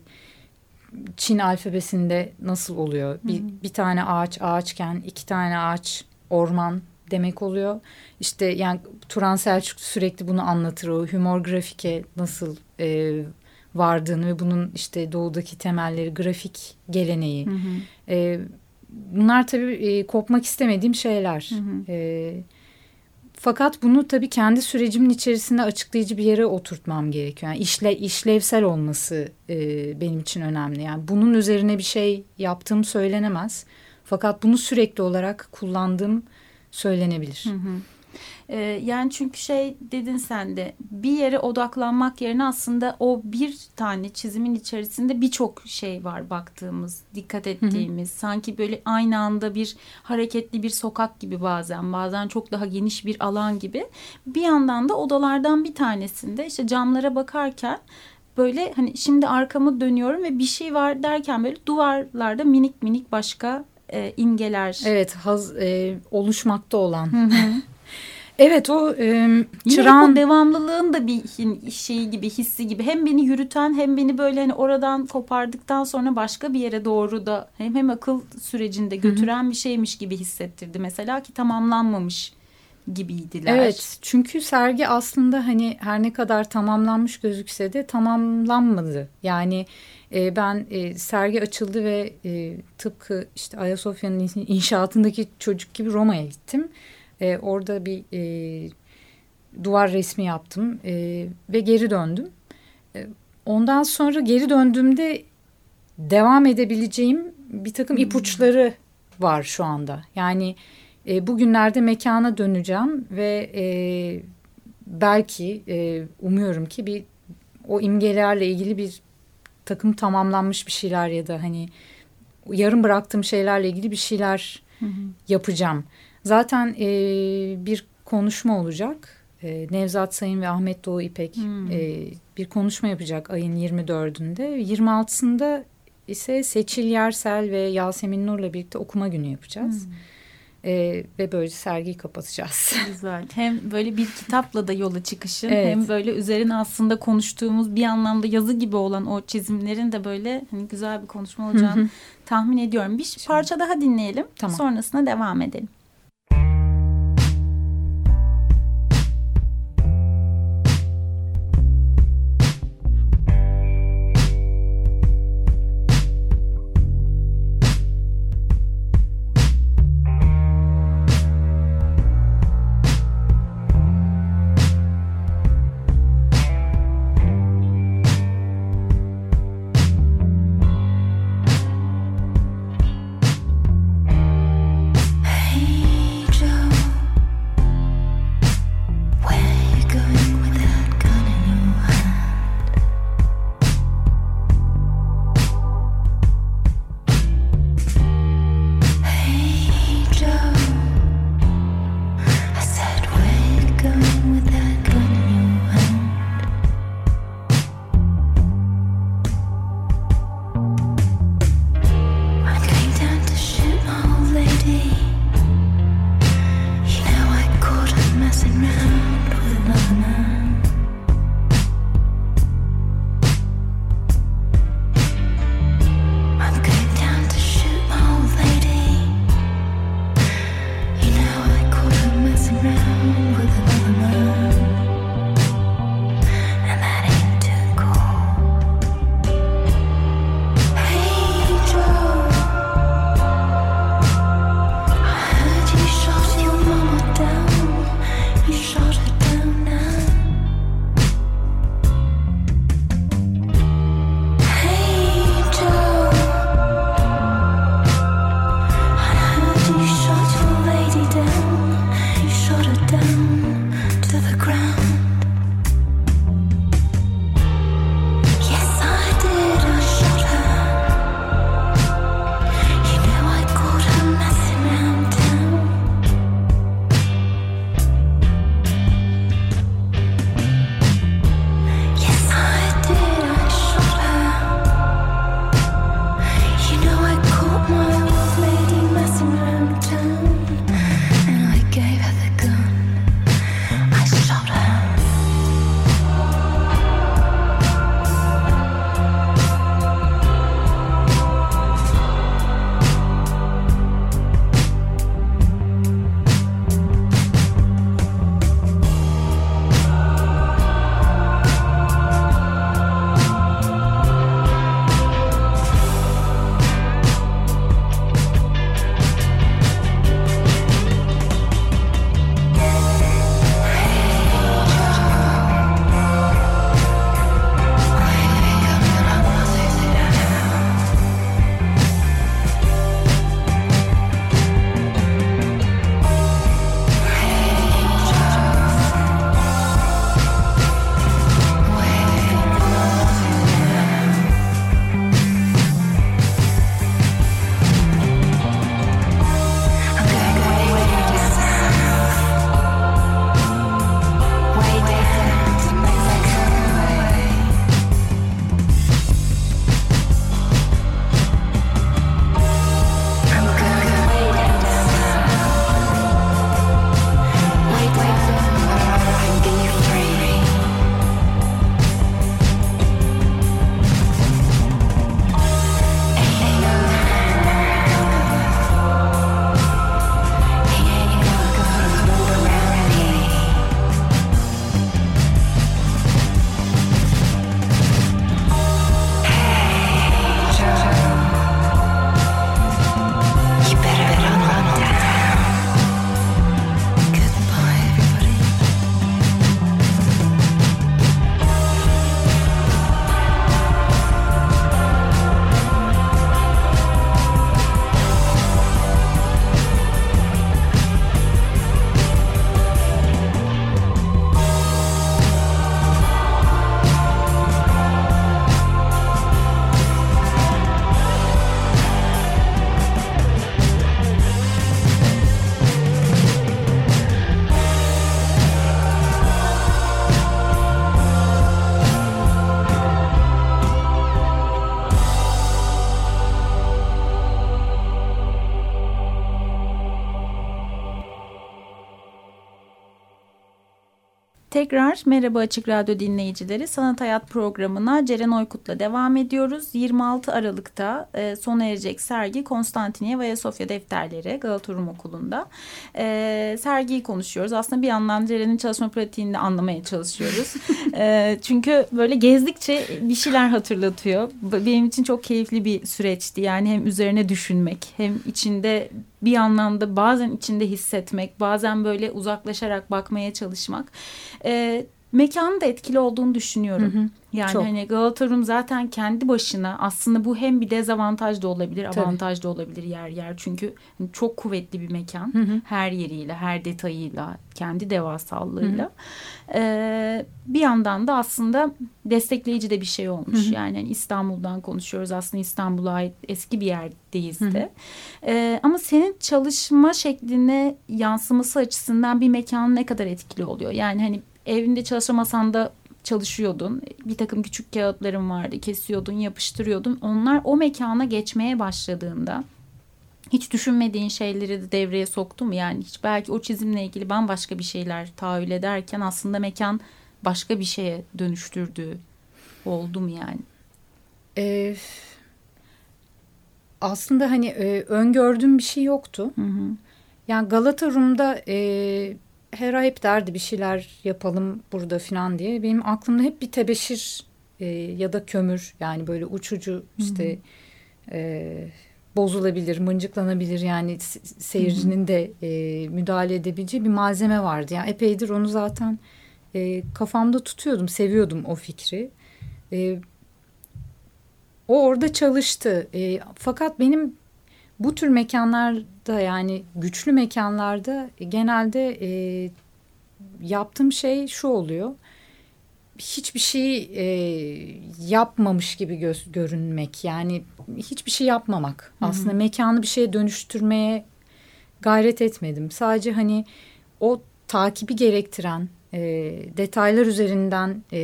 Çin alfabesinde nasıl oluyor? Bir, hı hı. bir tane ağaç ağaçken iki tane ağaç orman demek oluyor. İşte yani Turan Selçuk sürekli bunu anlatır o humor grafike nasıl e, vardığını ve bunun işte doğudaki temelleri grafik geleneği. Hı hı. E, bunlar tabii e, kopmak istemediğim şeyler. Hı hı. E, fakat bunu tabii kendi sürecimin içerisinde açıklayıcı bir yere oturtmam gerekiyor. Yani işle, işlevsel olması e, benim için önemli. Yani bunun üzerine bir şey yaptığım söylenemez. Fakat bunu sürekli olarak kullandığım söylenebilir. Hı hı. Ee, yani çünkü şey dedin sen de bir yere odaklanmak yerine aslında o bir tane çizimin içerisinde birçok şey var baktığımız, dikkat ettiğimiz. Hı hı. Sanki böyle aynı anda bir hareketli bir sokak gibi bazen, bazen çok daha geniş bir alan gibi. Bir yandan da odalardan bir tanesinde işte camlara bakarken böyle hani şimdi arkamı dönüyorum ve bir şey var derken böyle duvarlarda minik minik başka e, imgeler. Evet haz e, oluşmakta olan. Evet o e, Yine çırağın... o devamlılığın da bir şeyi gibi hissi gibi hem beni yürüten hem beni böyle hani oradan kopardıktan sonra başka bir yere doğru da hem hem akıl sürecinde götüren Hı -hı. bir şeymiş gibi hissettirdi mesela ki tamamlanmamış gibiydiler. Evet çünkü sergi aslında hani her ne kadar tamamlanmış gözükse de tamamlanmadı. Yani e, ben e, sergi açıldı ve e, tıpkı işte Ayasofya'nın inşaatındaki çocuk gibi Roma'ya gittim. E, orada bir e, duvar resmi yaptım e, ve geri döndüm. E, ondan sonra geri döndüğümde devam edebileceğim bir takım hmm. ipuçları var şu anda. Yani e, bugünlerde mekana döneceğim ve e, belki e, umuyorum ki bir o imgelerle ilgili bir takım tamamlanmış bir şeyler ya da hani yarım bıraktığım şeylerle ilgili bir şeyler hı hı. yapacağım. Zaten e, bir konuşma olacak. E, Nevzat Sayın ve Ahmet Doğu İpek hmm. e, bir konuşma yapacak ayın 24'ünde. 26'sında ise Seçil Yersel ve Yasemin Nur'la birlikte okuma günü yapacağız. Hmm. E, ve böyle sergiyi kapatacağız. Güzel. Hem böyle bir kitapla da yola çıkışın evet. hem böyle üzerine aslında konuştuğumuz bir anlamda yazı gibi olan o çizimlerin de böyle hani güzel bir konuşma olacağını tahmin ediyorum. Bir parça daha dinleyelim. Tamam. Sonrasında devam edelim. Tekrar merhaba Açık Radyo dinleyicileri. Sanat Hayat programına Ceren Oykut'la devam ediyoruz. 26 Aralık'ta e, sona erecek sergi Konstantiniye ve Ayasofya defterleri Galata Rum Okulu'nda. E, sergiyi konuşuyoruz. Aslında bir yandan Ceren'in çalışma pratiğini anlamaya çalışıyoruz. e, çünkü böyle gezdikçe bir şeyler hatırlatıyor. Benim için çok keyifli bir süreçti. Yani hem üzerine düşünmek hem içinde bir anlamda bazen içinde hissetmek, bazen böyle uzaklaşarak bakmaya çalışmak. E, mekanın da etkili olduğunu düşünüyorum. Hı hı. Yani Çok. hani Galata Rum zaten kendi başına aslında bu hem bir dezavantaj da olabilir, Tabii. avantaj da olabilir yer yer. Çünkü hani çok kuvvetli bir mekan. Hı hı. Her yeriyle, her detayıyla, kendi devasallığıyla. Hı hı. Ee, bir yandan da aslında destekleyici de bir şey olmuş. Hı hı. Yani hani İstanbul'dan konuşuyoruz. Aslında İstanbul'a ait eski bir yerdeyiz de. Ee, ama senin çalışma şekline yansıması açısından bir mekanın ne kadar etkili oluyor? Yani hani evinde çalışamasan da çalışıyordun. Bir takım küçük kağıtların vardı. Kesiyordun, yapıştırıyordun. Onlar o mekana geçmeye başladığında hiç düşünmediğin şeyleri de devreye soktu mu? Yani hiç belki o çizimle ilgili bambaşka bir şeyler tahayyül ederken aslında mekan başka bir şeye dönüştürdüğü oldu mu yani? Ee, aslında hani e, öngördüğüm bir şey yoktu. Hı hı. Yani Galata Rum'da e, Hera hep derdi bir şeyler yapalım burada falan diye. Benim aklımda hep bir tebeşir e, ya da kömür yani böyle uçucu işte e, bozulabilir, mıncıklanabilir yani seyircinin de e, müdahale edebileceği bir malzeme vardı. Yani epeydir onu zaten e, kafamda tutuyordum, seviyordum o fikri. E, o orada çalıştı. E, fakat benim bu tür mekanlarda yani güçlü mekanlarda genelde e, yaptığım şey şu oluyor. Hiçbir şey e, yapmamış gibi göz, görünmek yani hiçbir şey yapmamak. Hı hı. Aslında mekanı bir şeye dönüştürmeye gayret etmedim. Sadece hani o takibi gerektiren e, detaylar üzerinden e,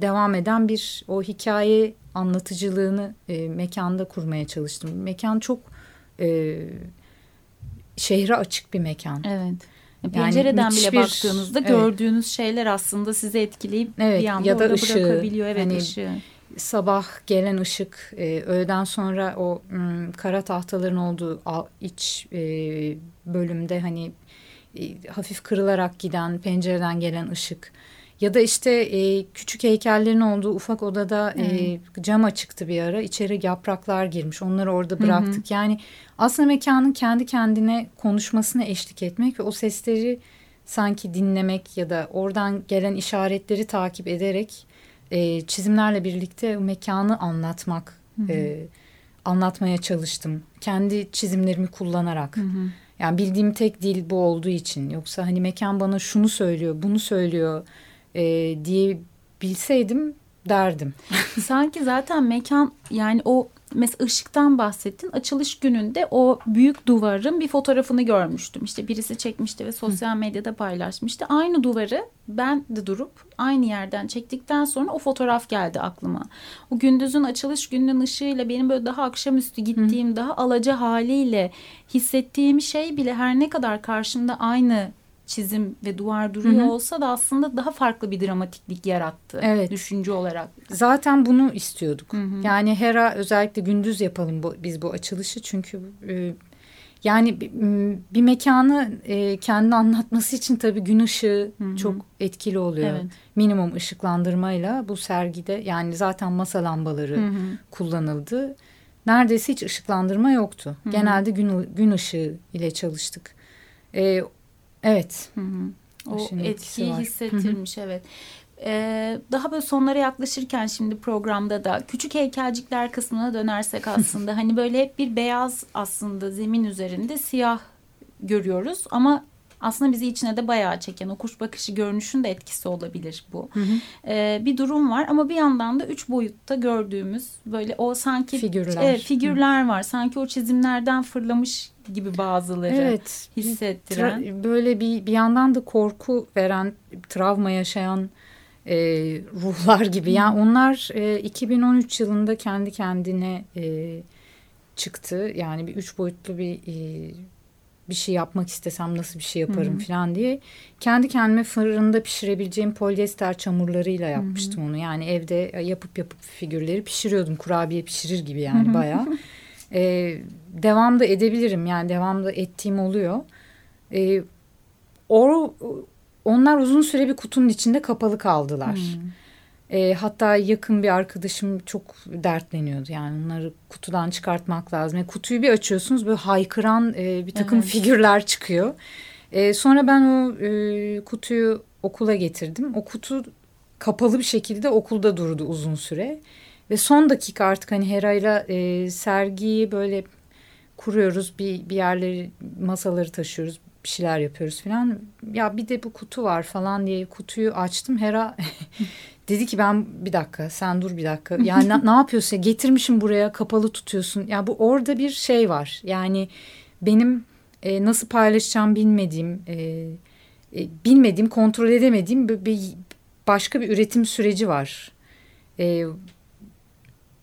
devam eden bir o hikaye anlatıcılığını e, mekanda kurmaya çalıştım. Mekan çok e, şehre açık bir mekan. Evet. Pencereden yani bile bir, baktığınızda evet. gördüğünüz şeyler aslında sizi etkileyip evet, bir anda ya da orada ışığı, bırakabiliyor. Evet hani, ışığı. Sabah gelen ışık, e, öğleden sonra o m, kara tahtaların olduğu iç e, bölümde hani e, hafif kırılarak giden pencereden gelen ışık ya da işte e, küçük heykellerin olduğu ufak odada hmm. e, cam açıktı bir ara. İçeri yapraklar girmiş. Onları orada bıraktık. Hmm. Yani aslında mekanın kendi kendine konuşmasına eşlik etmek ve o sesleri sanki dinlemek ya da oradan gelen işaretleri takip ederek e, çizimlerle birlikte mekanı anlatmak, hmm. e, anlatmaya çalıştım. Kendi çizimlerimi kullanarak. Hmm. Yani bildiğim tek dil bu olduğu için. Yoksa hani mekan bana şunu söylüyor, bunu söylüyor e, diye bilseydim derdim. Sanki zaten mekan yani o mesela ışıktan bahsettin. Açılış gününde o büyük duvarın bir fotoğrafını görmüştüm. İşte birisi çekmişti ve sosyal medyada paylaşmıştı. Aynı duvarı ben de durup aynı yerden çektikten sonra o fotoğraf geldi aklıma. O gündüzün açılış gününün ışığıyla benim böyle daha akşamüstü gittiğim Hı. daha alaca haliyle hissettiğim şey bile her ne kadar karşımda aynı çizim ve duvar duruyor Hı -hı. olsa da aslında daha farklı bir dramatiklik yarattı. Evet. Düşünce olarak. Zaten bunu istiyorduk. Hı -hı. Yani Hera özellikle gündüz yapalım bu, biz bu açılışı çünkü e, yani bir, mekanı e, kendi anlatması için tabii gün ışığı Hı -hı. çok etkili oluyor. Evet. Minimum ışıklandırmayla bu sergide yani zaten masa lambaları Hı -hı. kullanıldı. Neredeyse hiç ışıklandırma yoktu. Hı -hı. Genelde gün gün ışığı ile çalıştık. E, Evet. Hı hı. O etkiyi hissettirmiş hı hı. evet. Ee, daha böyle sonlara yaklaşırken şimdi programda da küçük heykelcikler kısmına dönersek aslında hani böyle hep bir beyaz aslında zemin üzerinde siyah görüyoruz ama aslında bizi içine de bayağı çeken o kuş bakışı görünüşün de etkisi olabilir bu. Hı hı. Ee, bir durum var ama bir yandan da üç boyutta gördüğümüz böyle o sanki figürler, e, figürler var. Sanki o çizimlerden fırlamış gibi bazıları evet, hissettiren. Böyle bir bir yandan da korku veren, travma yaşayan e, ruhlar gibi. Yani onlar e, 2013 yılında kendi kendine e, çıktı. Yani bir üç boyutlu bir e, bir şey yapmak istesem nasıl bir şey yaparım Hı-hı. falan diye kendi kendime fırında pişirebileceğim polyester çamurlarıyla yapmıştım Hı-hı. onu. Yani evde yapıp yapıp figürleri pişiriyordum. Kurabiye pişirir gibi yani Hı-hı. bayağı. Ee, devam da edebilirim yani devam da ettiğim oluyor. Ee, o, onlar uzun süre bir kutunun içinde kapalı kaldılar. Hmm. E, hatta yakın bir arkadaşım çok dertleniyordu. Yani onları kutudan çıkartmak lazım. Yani kutuyu bir açıyorsunuz böyle haykıran e, bir takım evet. figürler çıkıyor. E, sonra ben o e, kutuyu okula getirdim. O kutu kapalı bir şekilde okulda durdu uzun süre. Ve son dakika artık hani Hera'yla e, sergiyi böyle kuruyoruz. Bir, bir yerleri masaları taşıyoruz bir şeyler yapıyoruz falan. Ya bir de bu kutu var falan diye kutuyu açtım. Hera dedi ki ben bir dakika sen dur bir dakika. Yani ne, ne yapıyorsun? Getirmişim buraya kapalı tutuyorsun. Ya bu orada bir şey var. Yani benim e, nasıl paylaşacağım bilmediğim, e, e, bilmediğim, kontrol edemediğim bir, bir başka bir üretim süreci var. E,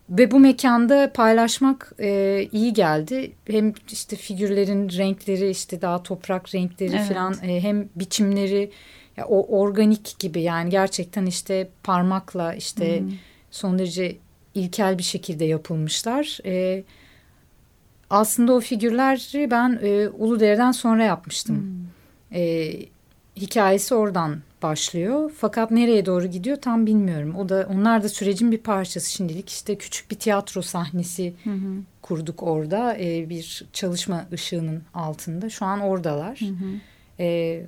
ve bu mekanda paylaşmak e, iyi geldi. Hem işte figürlerin renkleri işte daha toprak renkleri evet. falan e, hem biçimleri ya, o organik gibi yani gerçekten işte parmakla işte hmm. son derece ilkel bir şekilde yapılmışlar. E, aslında o figürleri ben e, Uludere'den sonra yapmıştım. Hmm. E, hikayesi oradan başlıyor. Fakat nereye doğru gidiyor tam bilmiyorum. O da onlar da sürecin bir parçası şimdilik. işte küçük bir tiyatro sahnesi hı hı. kurduk orada. Ee, bir çalışma ışığının altında. Şu an oradalar. Hı hı. Ee,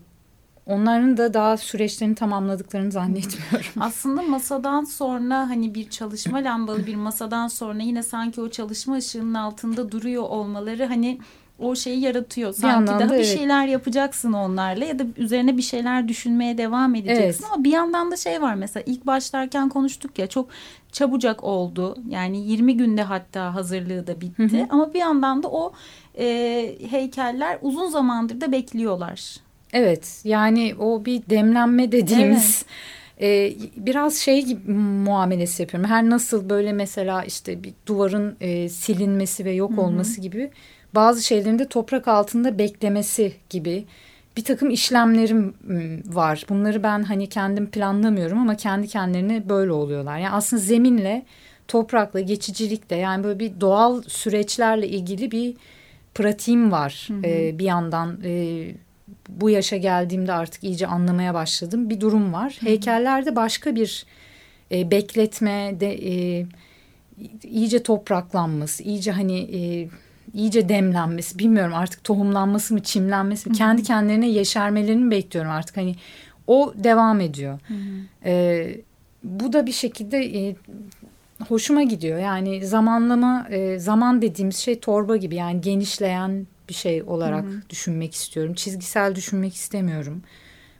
onların da daha süreçlerini tamamladıklarını zannetmiyorum. Aslında masadan sonra hani bir çalışma lambalı bir masadan sonra yine sanki o çalışma ışığının altında duruyor olmaları hani o şeyi yaratıyor. Sanki daha da, bir evet. şeyler yapacaksın onlarla ya da üzerine bir şeyler düşünmeye devam edeceksin evet. ama bir yandan da şey var mesela ilk başlarken konuştuk ya çok çabucak oldu. Yani 20 günde hatta hazırlığı da bitti. Hı hı. Ama bir yandan da o e, heykeller uzun zamandır da bekliyorlar. Evet yani o bir demlenme dediğimiz evet. e, biraz şey gibi muamelesi yapıyorum. Her nasıl böyle mesela işte bir duvarın e, silinmesi ve yok olması Hı -hı. gibi bazı şeylerin de toprak altında beklemesi gibi bir takım işlemlerim var. Bunları ben hani kendim planlamıyorum ama kendi kendilerine böyle oluyorlar. Yani aslında zeminle, toprakla, geçicilikle yani böyle bir doğal süreçlerle ilgili bir pratiğim var. Hı hı. Ee, bir yandan e, bu yaşa geldiğimde artık iyice anlamaya başladım. Bir durum var. Hı hı. Heykellerde başka bir e, bekletme de e, iyice topraklanması, iyice hani... E, iyice demlenmesi bilmiyorum artık tohumlanması mı çimlenmesi mi kendi kendilerine yeşermelerini bekliyorum artık. Hani o devam ediyor. Ee, bu da bir şekilde e, hoşuma gidiyor. Yani zamanlama e, zaman dediğimiz şey torba gibi yani genişleyen bir şey olarak Hı-hı. düşünmek istiyorum. Çizgisel düşünmek istemiyorum.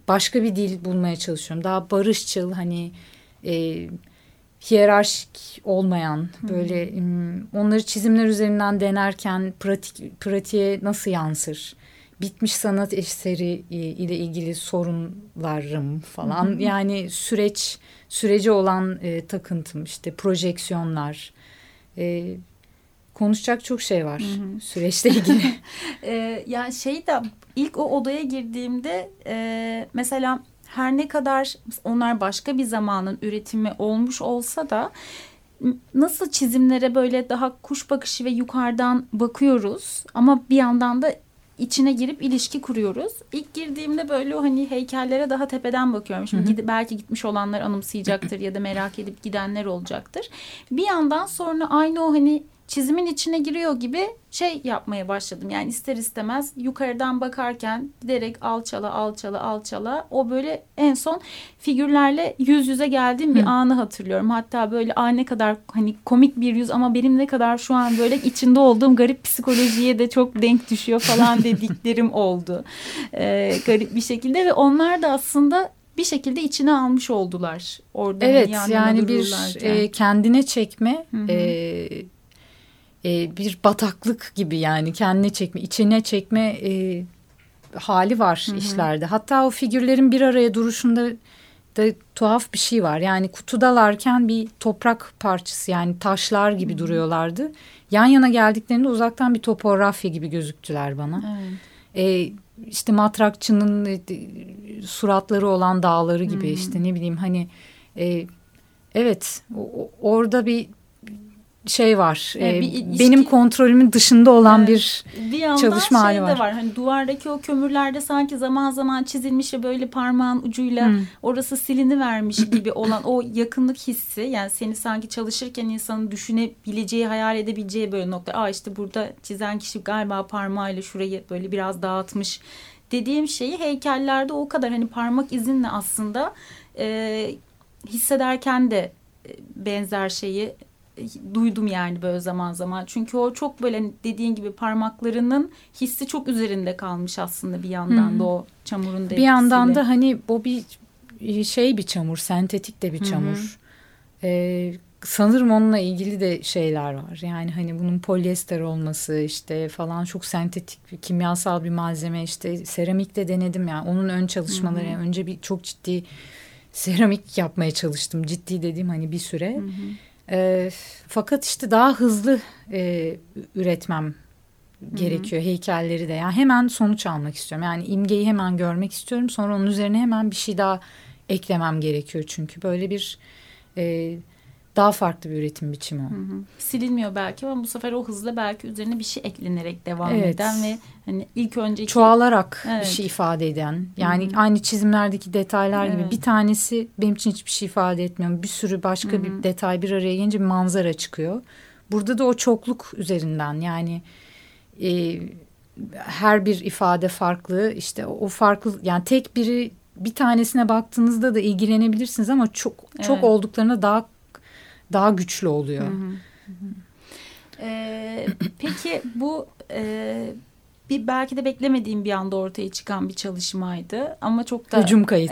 Başka bir dil bulmaya çalışıyorum. Daha barışçıl hani e, hiyerarşik olmayan böyle hmm. onları çizimler üzerinden denerken pratik pratiğe nasıl yansır? Bitmiş sanat eseri ile ilgili sorunlarım falan. Hmm. Yani süreç sürece olan e, takıntım işte projeksiyonlar. E, konuşacak çok şey var hı süreçle ilgili. e, yani şey de ilk o odaya girdiğimde e, mesela her ne kadar onlar başka bir zamanın üretimi olmuş olsa da nasıl çizimlere böyle daha kuş bakışı ve yukarıdan bakıyoruz ama bir yandan da içine girip ilişki kuruyoruz. İlk girdiğimde böyle o hani heykellere daha tepeden bakıyorum. Şimdi Gidip, belki gitmiş olanlar anımsayacaktır ya da merak edip gidenler olacaktır. Bir yandan sonra aynı o hani çizimin içine giriyor gibi şey yapmaya başladım. Yani ister istemez yukarıdan bakarken giderek alçala alçala alçala o böyle en son figürlerle yüz yüze geldiğim bir Hı. anı hatırlıyorum. Hatta böyle a ne kadar hani komik bir yüz ama benim ne kadar şu an böyle içinde olduğum garip psikolojiye de çok denk düşüyor falan dediklerim oldu. Ee, garip bir şekilde ve onlar da aslında bir şekilde içine almış oldular. Orada evet yani bir e, kendine çekme Hı -hı. e, e, bir bataklık gibi yani kendine çekme, içine çekme e, hali var hı hı. işlerde. Hatta o figürlerin bir araya duruşunda da tuhaf bir şey var. Yani kutudalarken bir toprak parçası yani taşlar gibi hı hı. duruyorlardı. Yan yana geldiklerinde uzaktan bir topografya gibi gözüktüler bana. Evet. e, işte matrakçının e, suratları olan dağları gibi hmm. işte ne bileyim hani e, evet orada bir şey var. Yani e, bir ilişki, benim kontrolümün dışında olan bir, bir çalışma hali şey var. var. Hani duvardaki o kömürlerde sanki zaman zaman çizilmiş ve böyle parmağın ucuyla hmm. orası silini vermiş gibi olan o yakınlık hissi yani seni sanki çalışırken insanın düşünebileceği, hayal edebileceği böyle nokta. Aa işte burada çizen kişi galiba parmağıyla şurayı böyle biraz dağıtmış dediğim şeyi heykellerde o kadar hani parmak izinle aslında e, hissederken de e, benzer şeyi duydum yani böyle zaman zaman. Çünkü o çok böyle hani dediğin gibi parmaklarının hissi çok üzerinde kalmış aslında bir yandan hmm. da o çamurun da Bir yandan da hani o bir şey bir çamur, sentetik de bir çamur. Ee, sanırım onunla ilgili de şeyler var. Yani hani bunun polyester olması işte falan çok sentetik bir kimyasal bir malzeme işte seramik de denedim yani onun ön çalışmaları yani önce bir çok ciddi seramik yapmaya çalıştım. Ciddi dediğim hani bir süre. Hı hı. E, fakat işte daha hızlı e, üretmem gerekiyor Hı-hı. heykelleri de. Yani hemen sonuç almak istiyorum. Yani imgeyi hemen görmek istiyorum. Sonra onun üzerine hemen bir şey daha eklemem gerekiyor çünkü böyle bir e, daha farklı bir üretim biçimi o. Hı hı. Silinmiyor belki ama bu sefer o hızla belki üzerine bir şey eklenerek devam evet. eden ve hani ilk önce çoğalarak evet. bir şey ifade eden. Yani hı hı. aynı çizimlerdeki detaylar evet. gibi bir tanesi benim için hiçbir şey ifade etmiyor. Bir sürü başka hı hı. bir detay bir araya gelince bir manzara çıkıyor. Burada da o çokluk üzerinden yani e, her bir ifade farklı işte o farklı yani tek biri bir tanesine baktığınızda da ilgilenebilirsiniz ama çok çok evet. olduklarına daha daha güçlü oluyor. Hı hı. Ee, peki bu e, bir belki de beklemediğim bir anda ortaya çıkan bir çalışmaydı ama çok da hücum kayıt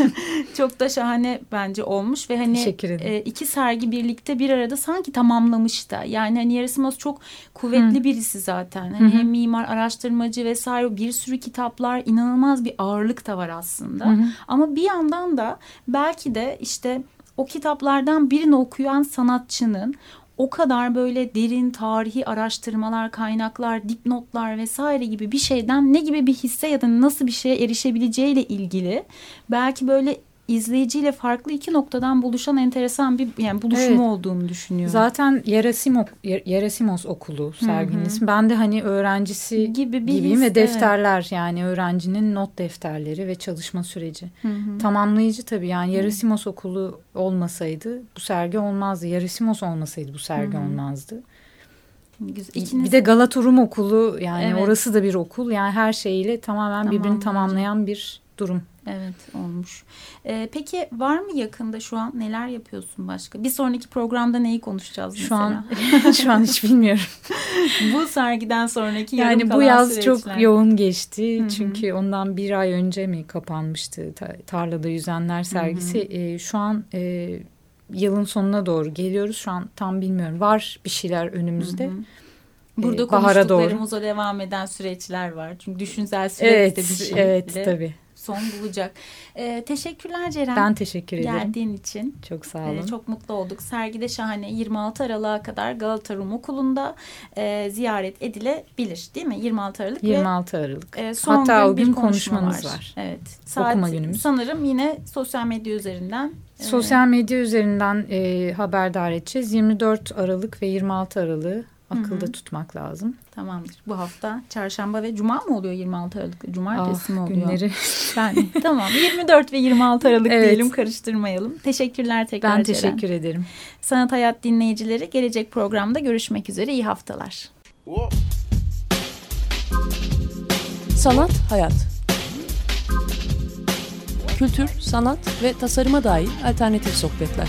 çok da şahane bence olmuş ve hani e, iki sergi birlikte bir arada sanki tamamlamış da yani hani Yerasimos çok kuvvetli Hı. birisi zaten hani hem mimar araştırmacı vesaire bir sürü kitaplar inanılmaz bir ağırlık da var aslında Hı. ama bir yandan da belki de işte o kitaplardan birini okuyan sanatçının o kadar böyle derin tarihi araştırmalar, kaynaklar, dipnotlar vesaire gibi bir şeyden ne gibi bir hisse ya da nasıl bir şeye erişebileceğiyle ilgili belki böyle izleyiciyle farklı iki noktadan buluşan enteresan bir yani buluşma evet. olduğunu düşünüyorum. Zaten Yerasimos okulu serginin ismi. Ben de hani öğrencisi gibi bir gibiyim his, ve defterler evet. yani öğrencinin not defterleri ve çalışma süreci. Hı hı. Tamamlayıcı tabii yani Yerasimos okulu olmasaydı bu sergi olmazdı. Yerasimos olmasaydı bu sergi hı hı. olmazdı. İkiniz... Bir de Galata Rum Okulu yani evet. orası da bir okul. Yani her şeyiyle tamamen birbirini tamamlayan bir durum. Evet olmuş. Ee, peki var mı yakında şu an neler yapıyorsun başka? Bir sonraki programda neyi konuşacağız mesela? Şu an şu an hiç bilmiyorum. bu sergiden sonraki yani bu yaz süreçler. çok yoğun geçti. Hı-hı. Çünkü ondan bir ay önce mi kapanmıştı tarlada yüzenler sergisi. E, şu an e, yılın sonuna doğru geliyoruz. Şu an tam bilmiyorum. Var bir şeyler önümüzde. Hı-hı. Burada e, konuştuklarımıza doğru. devam eden süreçler var. Çünkü düşünsel süreçte evet, bir şey. Evet tabii son bulacak. Ee, teşekkürler Ceren. Ben teşekkür ederim. Geldiğin için. Çok sağ olun. Ee, çok mutlu olduk. Sergide şahane 26 Aralık'a kadar Galata Rum Okulunda e, ziyaret edilebilir değil mi? 26 Aralık. 26 ve, Aralık. E, son Hatta gün o gün konuşmamız var. var. Evet. Saat, Okuma günümüz. Sanırım yine sosyal medya üzerinden. E, sosyal medya üzerinden e, haberdar edeceğiz. 24 Aralık ve 26 Aralık akılda Hı-hı. tutmak lazım. Tamamdır. Bu hafta çarşamba ve cuma mı oluyor 26 Aralık? Cumartesi ah, mi oluyor? Günleri. Yani tamam 24 ve 26 Aralık evet. diyelim karıştırmayalım. Teşekkürler tekrar Ben teşekkür Ceren. ederim. Sanat Hayat dinleyicileri gelecek programda görüşmek üzere. İyi haftalar. Sanat Hayat Kültür, sanat ve tasarıma dair alternatif sohbetler.